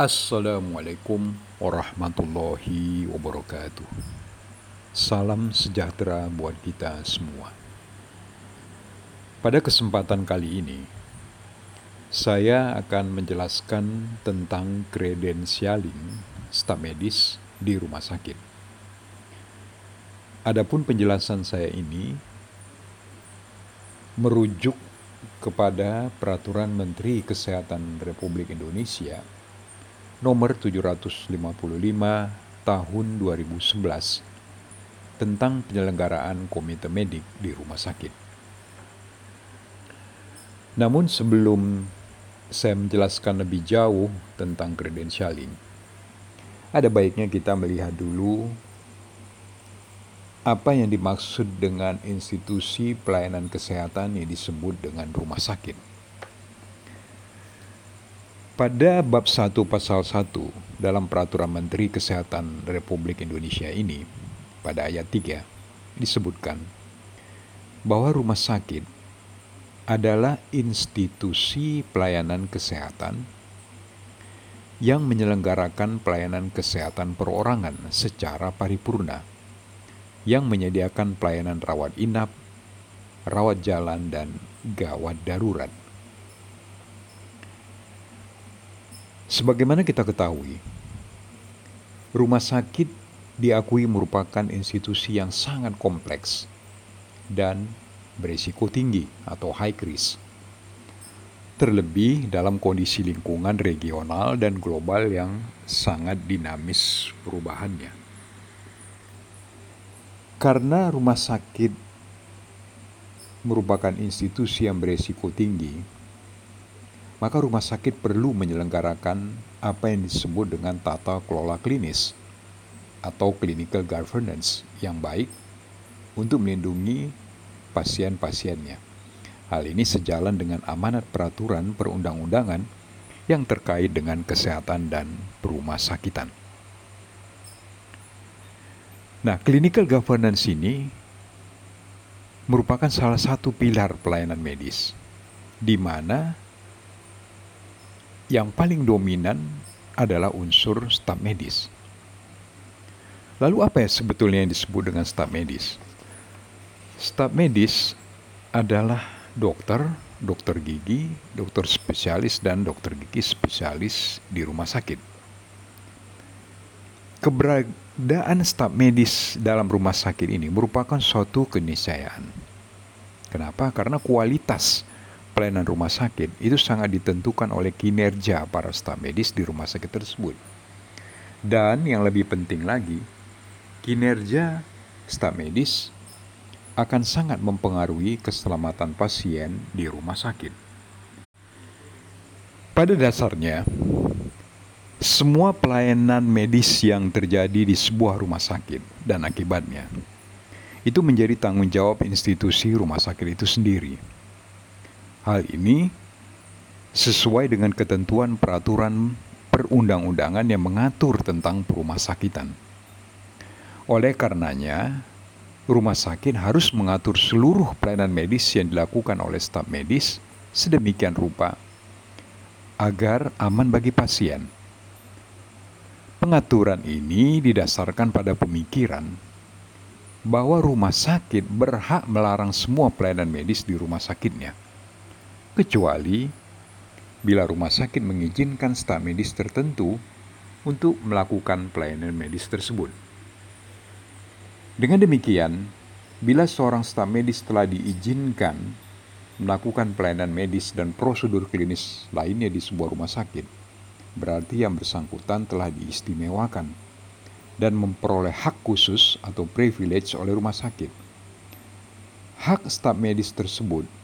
Assalamualaikum warahmatullahi wabarakatuh. Salam sejahtera buat kita semua. Pada kesempatan kali ini, saya akan menjelaskan tentang kredensialing staf medis di rumah sakit. Adapun penjelasan saya ini merujuk kepada Peraturan Menteri Kesehatan Republik Indonesia nomor 755 tahun 2011 tentang penyelenggaraan komite medik di rumah sakit. Namun sebelum saya menjelaskan lebih jauh tentang kredensialing, ada baiknya kita melihat dulu apa yang dimaksud dengan institusi pelayanan kesehatan yang disebut dengan rumah sakit. Pada bab 1 pasal 1 dalam peraturan Menteri Kesehatan Republik Indonesia ini, pada ayat 3, disebutkan bahwa rumah sakit adalah institusi pelayanan kesehatan yang menyelenggarakan pelayanan kesehatan perorangan secara paripurna, yang menyediakan pelayanan rawat inap, rawat jalan, dan gawat darurat Sebagaimana kita ketahui, rumah sakit diakui merupakan institusi yang sangat kompleks dan berisiko tinggi atau high risk. Terlebih dalam kondisi lingkungan regional dan global yang sangat dinamis perubahannya. Karena rumah sakit merupakan institusi yang berisiko tinggi, maka rumah sakit perlu menyelenggarakan apa yang disebut dengan tata kelola klinis atau clinical governance yang baik untuk melindungi pasien-pasiennya. Hal ini sejalan dengan amanat peraturan perundang-undangan yang terkait dengan kesehatan dan perumah sakitan. Nah, clinical governance ini merupakan salah satu pilar pelayanan medis, di mana yang paling dominan adalah unsur staf medis. Lalu apa ya sebetulnya yang disebut dengan staf medis? Staf medis adalah dokter, dokter gigi, dokter spesialis, dan dokter gigi spesialis di rumah sakit. Keberadaan staf medis dalam rumah sakit ini merupakan suatu keniscayaan. Kenapa? Karena kualitas pelayanan rumah sakit itu sangat ditentukan oleh kinerja para staf medis di rumah sakit tersebut. Dan yang lebih penting lagi, kinerja staf medis akan sangat mempengaruhi keselamatan pasien di rumah sakit. Pada dasarnya, semua pelayanan medis yang terjadi di sebuah rumah sakit dan akibatnya itu menjadi tanggung jawab institusi rumah sakit itu sendiri. Hal ini sesuai dengan ketentuan peraturan perundang-undangan yang mengatur tentang rumah sakitan. Oleh karenanya, rumah sakit harus mengatur seluruh pelayanan medis yang dilakukan oleh staf medis sedemikian rupa agar aman bagi pasien. Pengaturan ini didasarkan pada pemikiran bahwa rumah sakit berhak melarang semua pelayanan medis di rumah sakitnya kecuali bila rumah sakit mengizinkan staf medis tertentu untuk melakukan pelayanan medis tersebut. Dengan demikian, bila seorang staf medis telah diizinkan melakukan pelayanan medis dan prosedur klinis lainnya di sebuah rumah sakit, berarti yang bersangkutan telah diistimewakan dan memperoleh hak khusus atau privilege oleh rumah sakit. Hak staf medis tersebut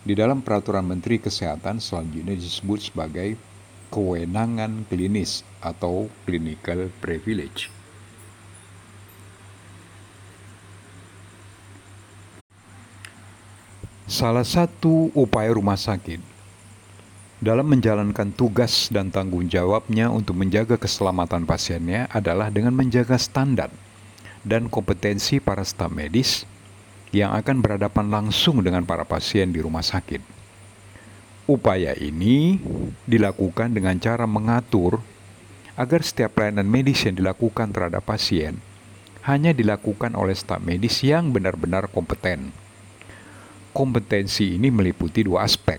di dalam peraturan Menteri Kesehatan selanjutnya disebut sebagai kewenangan klinis atau clinical privilege. Salah satu upaya rumah sakit dalam menjalankan tugas dan tanggung jawabnya untuk menjaga keselamatan pasiennya adalah dengan menjaga standar dan kompetensi para staf medis yang akan berhadapan langsung dengan para pasien di rumah sakit. Upaya ini dilakukan dengan cara mengatur agar setiap pelayanan medis yang dilakukan terhadap pasien hanya dilakukan oleh staf medis yang benar-benar kompeten. Kompetensi ini meliputi dua aspek.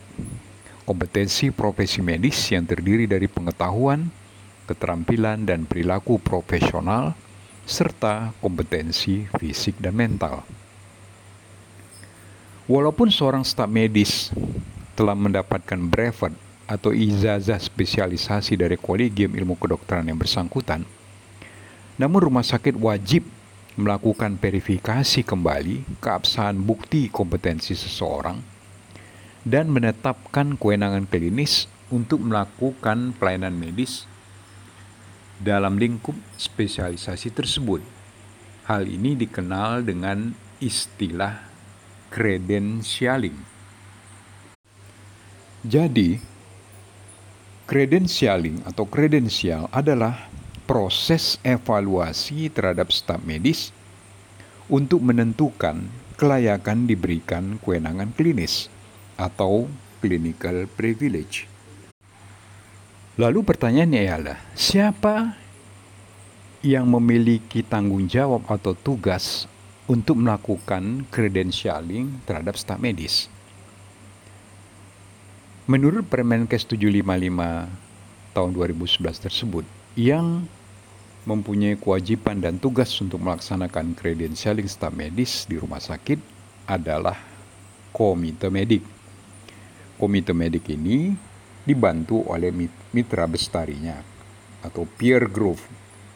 Kompetensi profesi medis yang terdiri dari pengetahuan, keterampilan, dan perilaku profesional, serta kompetensi fisik dan mental. Walaupun seorang staf medis telah mendapatkan brevet atau ijazah spesialisasi dari Kolegium Ilmu Kedokteran yang bersangkutan, namun rumah sakit wajib melakukan verifikasi kembali keabsahan bukti kompetensi seseorang dan menetapkan kewenangan klinis untuk melakukan pelayanan medis dalam lingkup spesialisasi tersebut. Hal ini dikenal dengan istilah credentialing. Jadi, Credentialing atau kredensial adalah proses evaluasi terhadap staf medis untuk menentukan kelayakan diberikan kewenangan klinis atau clinical privilege. Lalu pertanyaannya ialah, siapa yang memiliki tanggung jawab atau tugas untuk melakukan credentialing terhadap staf medis? Menurut Permenkes 755 tahun 2011 tersebut, yang mempunyai kewajiban dan tugas untuk melaksanakan credentialing staf medis di rumah sakit adalah komite medik. Komite medik ini dibantu oleh mitra bestarinya atau peer group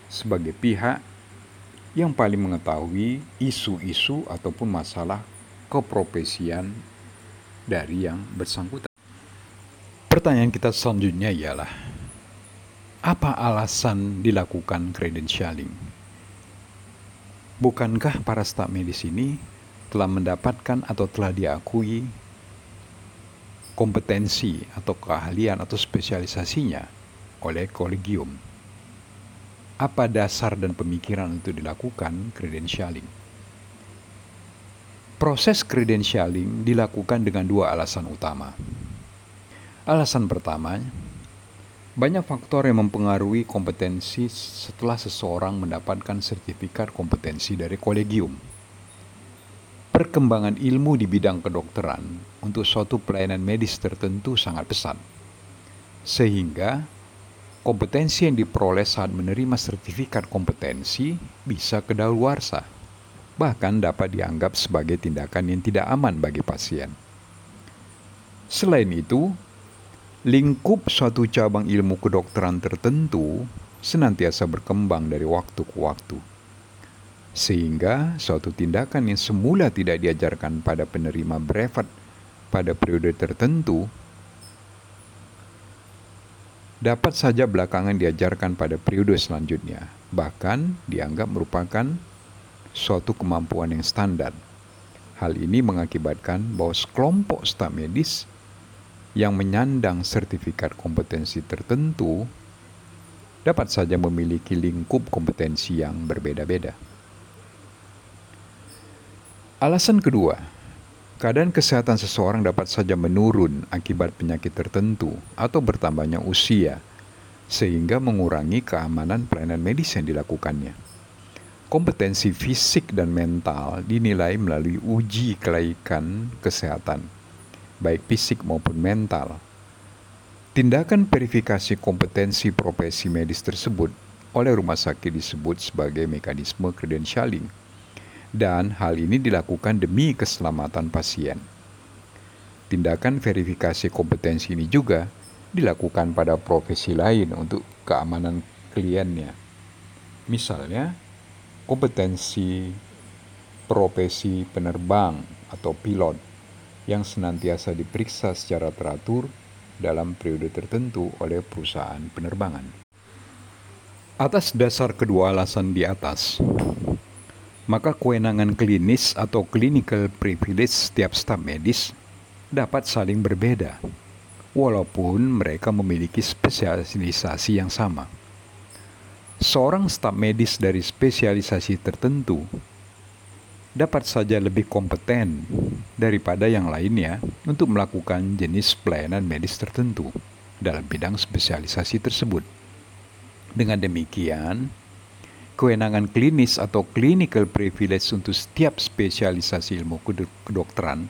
sebagai pihak yang paling mengetahui isu-isu ataupun masalah keprofesian dari yang bersangkutan. Pertanyaan kita selanjutnya ialah, apa alasan dilakukan credentialing? Bukankah para staf medis ini telah mendapatkan atau telah diakui kompetensi atau keahlian atau spesialisasinya oleh kolegium? Apa dasar dan pemikiran untuk dilakukan credentialing? Proses credentialing dilakukan dengan dua alasan utama. Alasan pertama, banyak faktor yang mempengaruhi kompetensi setelah seseorang mendapatkan sertifikat kompetensi dari kolegium. Perkembangan ilmu di bidang kedokteran untuk suatu pelayanan medis tertentu sangat pesat, sehingga kompetensi yang diperoleh saat menerima sertifikat kompetensi bisa kedaluarsa, bahkan dapat dianggap sebagai tindakan yang tidak aman bagi pasien. Selain itu, lingkup suatu cabang ilmu kedokteran tertentu senantiasa berkembang dari waktu ke waktu. Sehingga suatu tindakan yang semula tidak diajarkan pada penerima brevet pada periode tertentu dapat saja belakangan diajarkan pada periode selanjutnya, bahkan dianggap merupakan suatu kemampuan yang standar. Hal ini mengakibatkan bahwa sekelompok staf medis yang menyandang sertifikat kompetensi tertentu dapat saja memiliki lingkup kompetensi yang berbeda-beda. Alasan kedua, keadaan kesehatan seseorang dapat saja menurun akibat penyakit tertentu atau bertambahnya usia, sehingga mengurangi keamanan pelayanan medis yang dilakukannya. Kompetensi fisik dan mental dinilai melalui uji kelaikan kesehatan baik fisik maupun mental. Tindakan verifikasi kompetensi profesi medis tersebut oleh rumah sakit disebut sebagai mekanisme credentialing, dan hal ini dilakukan demi keselamatan pasien. Tindakan verifikasi kompetensi ini juga dilakukan pada profesi lain untuk keamanan kliennya. Misalnya, kompetensi profesi penerbang atau pilot yang senantiasa diperiksa secara teratur dalam periode tertentu oleh perusahaan penerbangan. Atas dasar kedua alasan di atas, maka kewenangan klinis atau clinical privilege setiap staf medis dapat saling berbeda, walaupun mereka memiliki spesialisasi yang sama. Seorang staf medis dari spesialisasi tertentu dapat saja lebih kompeten daripada yang lainnya untuk melakukan jenis pelayanan medis tertentu dalam bidang spesialisasi tersebut. Dengan demikian, kewenangan klinis atau clinical privilege untuk setiap spesialisasi ilmu kedokteran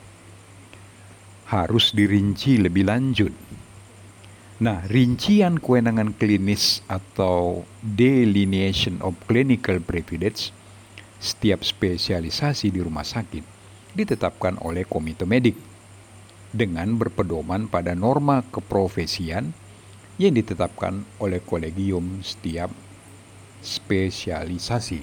harus dirinci lebih lanjut. Nah, rincian kewenangan klinis atau delineation of clinical privilege setiap spesialisasi di rumah sakit ditetapkan oleh komite medik dengan berpedoman pada norma keprofesian yang ditetapkan oleh kolegium setiap spesialisasi.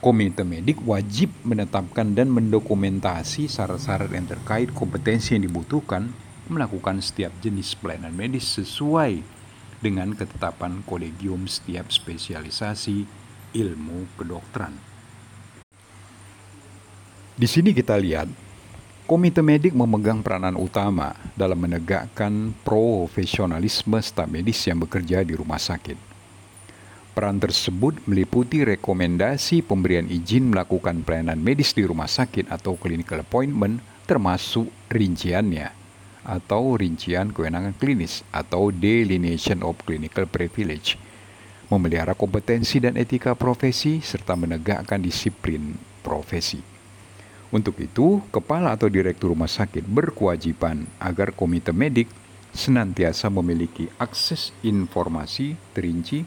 Komite medik wajib menetapkan dan mendokumentasi syarat-syarat yang terkait kompetensi yang dibutuhkan melakukan setiap jenis pelayanan medis sesuai dengan ketetapan kolegium setiap spesialisasi ilmu kedokteran. Di sini kita lihat Komite medik memegang peranan utama dalam menegakkan profesionalisme staf medis yang bekerja di rumah sakit. Peran tersebut meliputi rekomendasi pemberian izin melakukan pelayanan medis di rumah sakit atau clinical appointment termasuk rinciannya atau rincian kewenangan klinis atau delineation of clinical privilege, memelihara kompetensi dan etika profesi serta menegakkan disiplin profesi. Untuk itu, kepala atau direktur rumah sakit berkewajiban agar komite medik senantiasa memiliki akses informasi terinci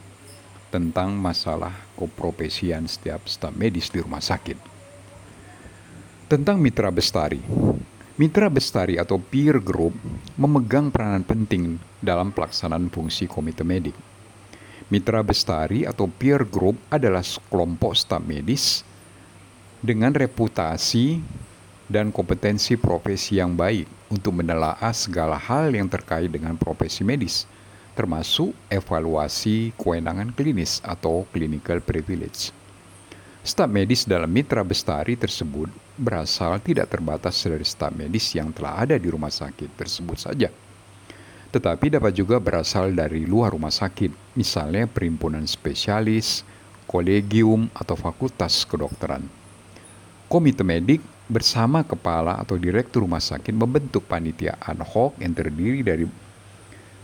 tentang masalah keprofesian setiap staf medis di rumah sakit. Tentang mitra bestari, mitra bestari atau peer group memegang peranan penting dalam pelaksanaan fungsi komite medik. Mitra bestari atau peer group adalah kelompok staf medis dengan reputasi dan kompetensi profesi yang baik untuk menelaah segala hal yang terkait dengan profesi medis, termasuk evaluasi kewenangan klinis atau clinical privilege. Staf medis dalam mitra bestari tersebut berasal tidak terbatas dari staf medis yang telah ada di rumah sakit tersebut saja, tetapi dapat juga berasal dari luar rumah sakit, misalnya perhimpunan spesialis, kolegium, atau fakultas kedokteran. Komite medik bersama kepala atau direktur rumah sakit membentuk panitia ad hoc yang terdiri dari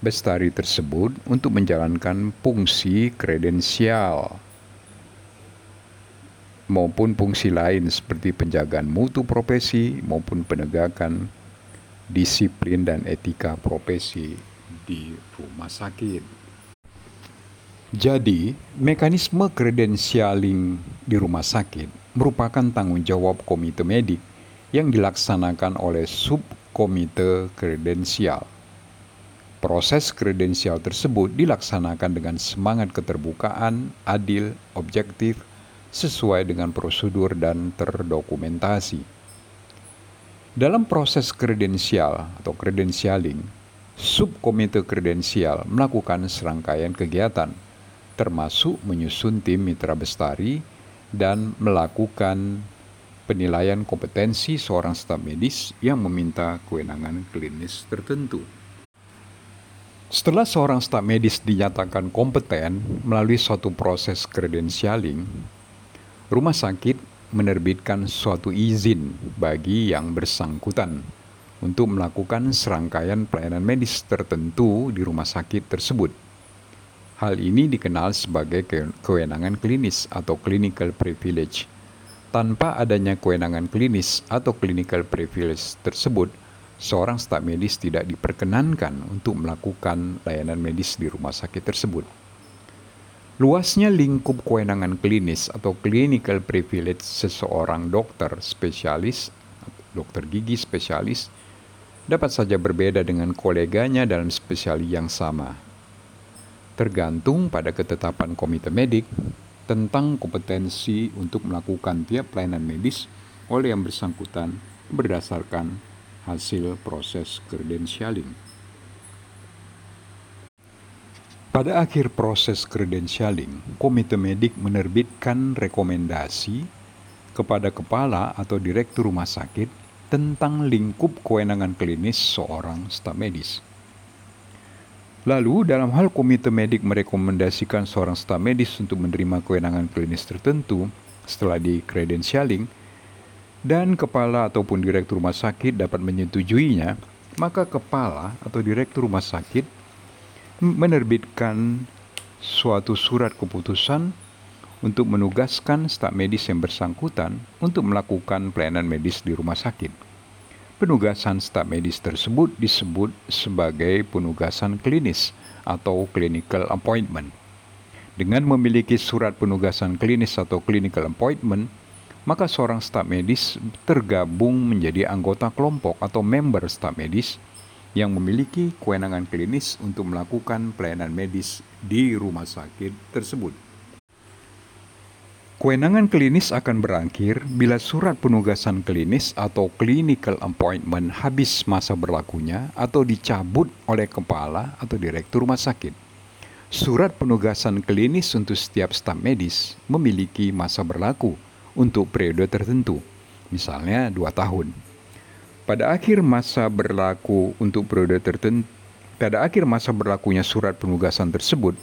bestari tersebut untuk menjalankan fungsi kredensial maupun fungsi lain seperti penjagaan mutu profesi maupun penegakan disiplin dan etika profesi di rumah sakit. Jadi, mekanisme kredensialing di rumah sakit merupakan tanggung jawab komite medik yang dilaksanakan oleh subkomite kredensial. Proses kredensial tersebut dilaksanakan dengan semangat keterbukaan, adil, objektif, sesuai dengan prosedur dan terdokumentasi. Dalam proses kredensial atau kredensialing, subkomite kredensial melakukan serangkaian kegiatan, termasuk menyusun tim mitra bestari dan melakukan penilaian kompetensi seorang staf medis yang meminta kewenangan klinis tertentu. Setelah seorang staf medis dinyatakan kompeten melalui suatu proses kredensialing, rumah sakit menerbitkan suatu izin bagi yang bersangkutan untuk melakukan serangkaian pelayanan medis tertentu di rumah sakit tersebut Hal ini dikenal sebagai kewenangan klinis atau clinical privilege. Tanpa adanya kewenangan klinis atau clinical privilege tersebut, seorang staf medis tidak diperkenankan untuk melakukan layanan medis di rumah sakit tersebut. Luasnya lingkup kewenangan klinis atau clinical privilege seseorang dokter spesialis, dokter gigi spesialis, dapat saja berbeda dengan koleganya dalam spesialis yang sama tergantung pada ketetapan komite medik tentang kompetensi untuk melakukan tiap pelayanan medis oleh yang bersangkutan berdasarkan hasil proses kredensialing. Pada akhir proses kredensialing, komite medik menerbitkan rekomendasi kepada kepala atau direktur rumah sakit tentang lingkup kewenangan klinis seorang staf medis. Lalu, dalam hal komite medik merekomendasikan seorang staf medis untuk menerima kewenangan klinis tertentu setelah di kredensialing, dan kepala ataupun direktur rumah sakit dapat menyetujuinya, maka kepala atau direktur rumah sakit menerbitkan suatu surat keputusan untuk menugaskan staf medis yang bersangkutan untuk melakukan pelayanan medis di rumah sakit. Penugasan staf medis tersebut disebut sebagai penugasan klinis atau clinical appointment. Dengan memiliki surat penugasan klinis atau clinical appointment, maka seorang staf medis tergabung menjadi anggota kelompok atau member staf medis yang memiliki kewenangan klinis untuk melakukan pelayanan medis di rumah sakit tersebut. Kewenangan klinis akan berakhir bila surat penugasan klinis atau clinical appointment habis masa berlakunya atau dicabut oleh kepala atau direktur rumah sakit. Surat penugasan klinis untuk setiap staf medis memiliki masa berlaku untuk periode tertentu, misalnya dua tahun. Pada akhir masa berlaku untuk periode tertentu, pada akhir masa berlakunya surat penugasan tersebut,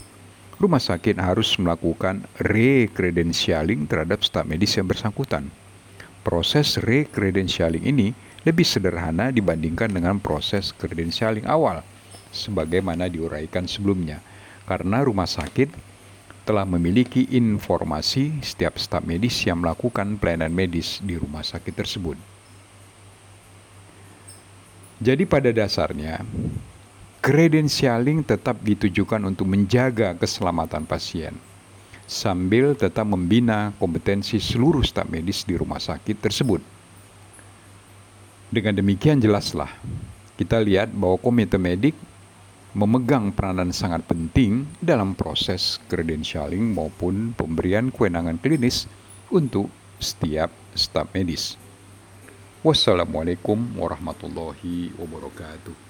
rumah sakit harus melakukan re-credentialing terhadap staf medis yang bersangkutan. Proses re-credentialing ini lebih sederhana dibandingkan dengan proses credentialing awal, sebagaimana diuraikan sebelumnya, karena rumah sakit telah memiliki informasi setiap staf medis yang melakukan pelayanan medis di rumah sakit tersebut. Jadi pada dasarnya, kredensialing tetap ditujukan untuk menjaga keselamatan pasien sambil tetap membina kompetensi seluruh staf medis di rumah sakit tersebut. Dengan demikian jelaslah kita lihat bahwa komite medik memegang peranan sangat penting dalam proses credentialing maupun pemberian kewenangan klinis untuk setiap staf medis. Wassalamualaikum warahmatullahi wabarakatuh.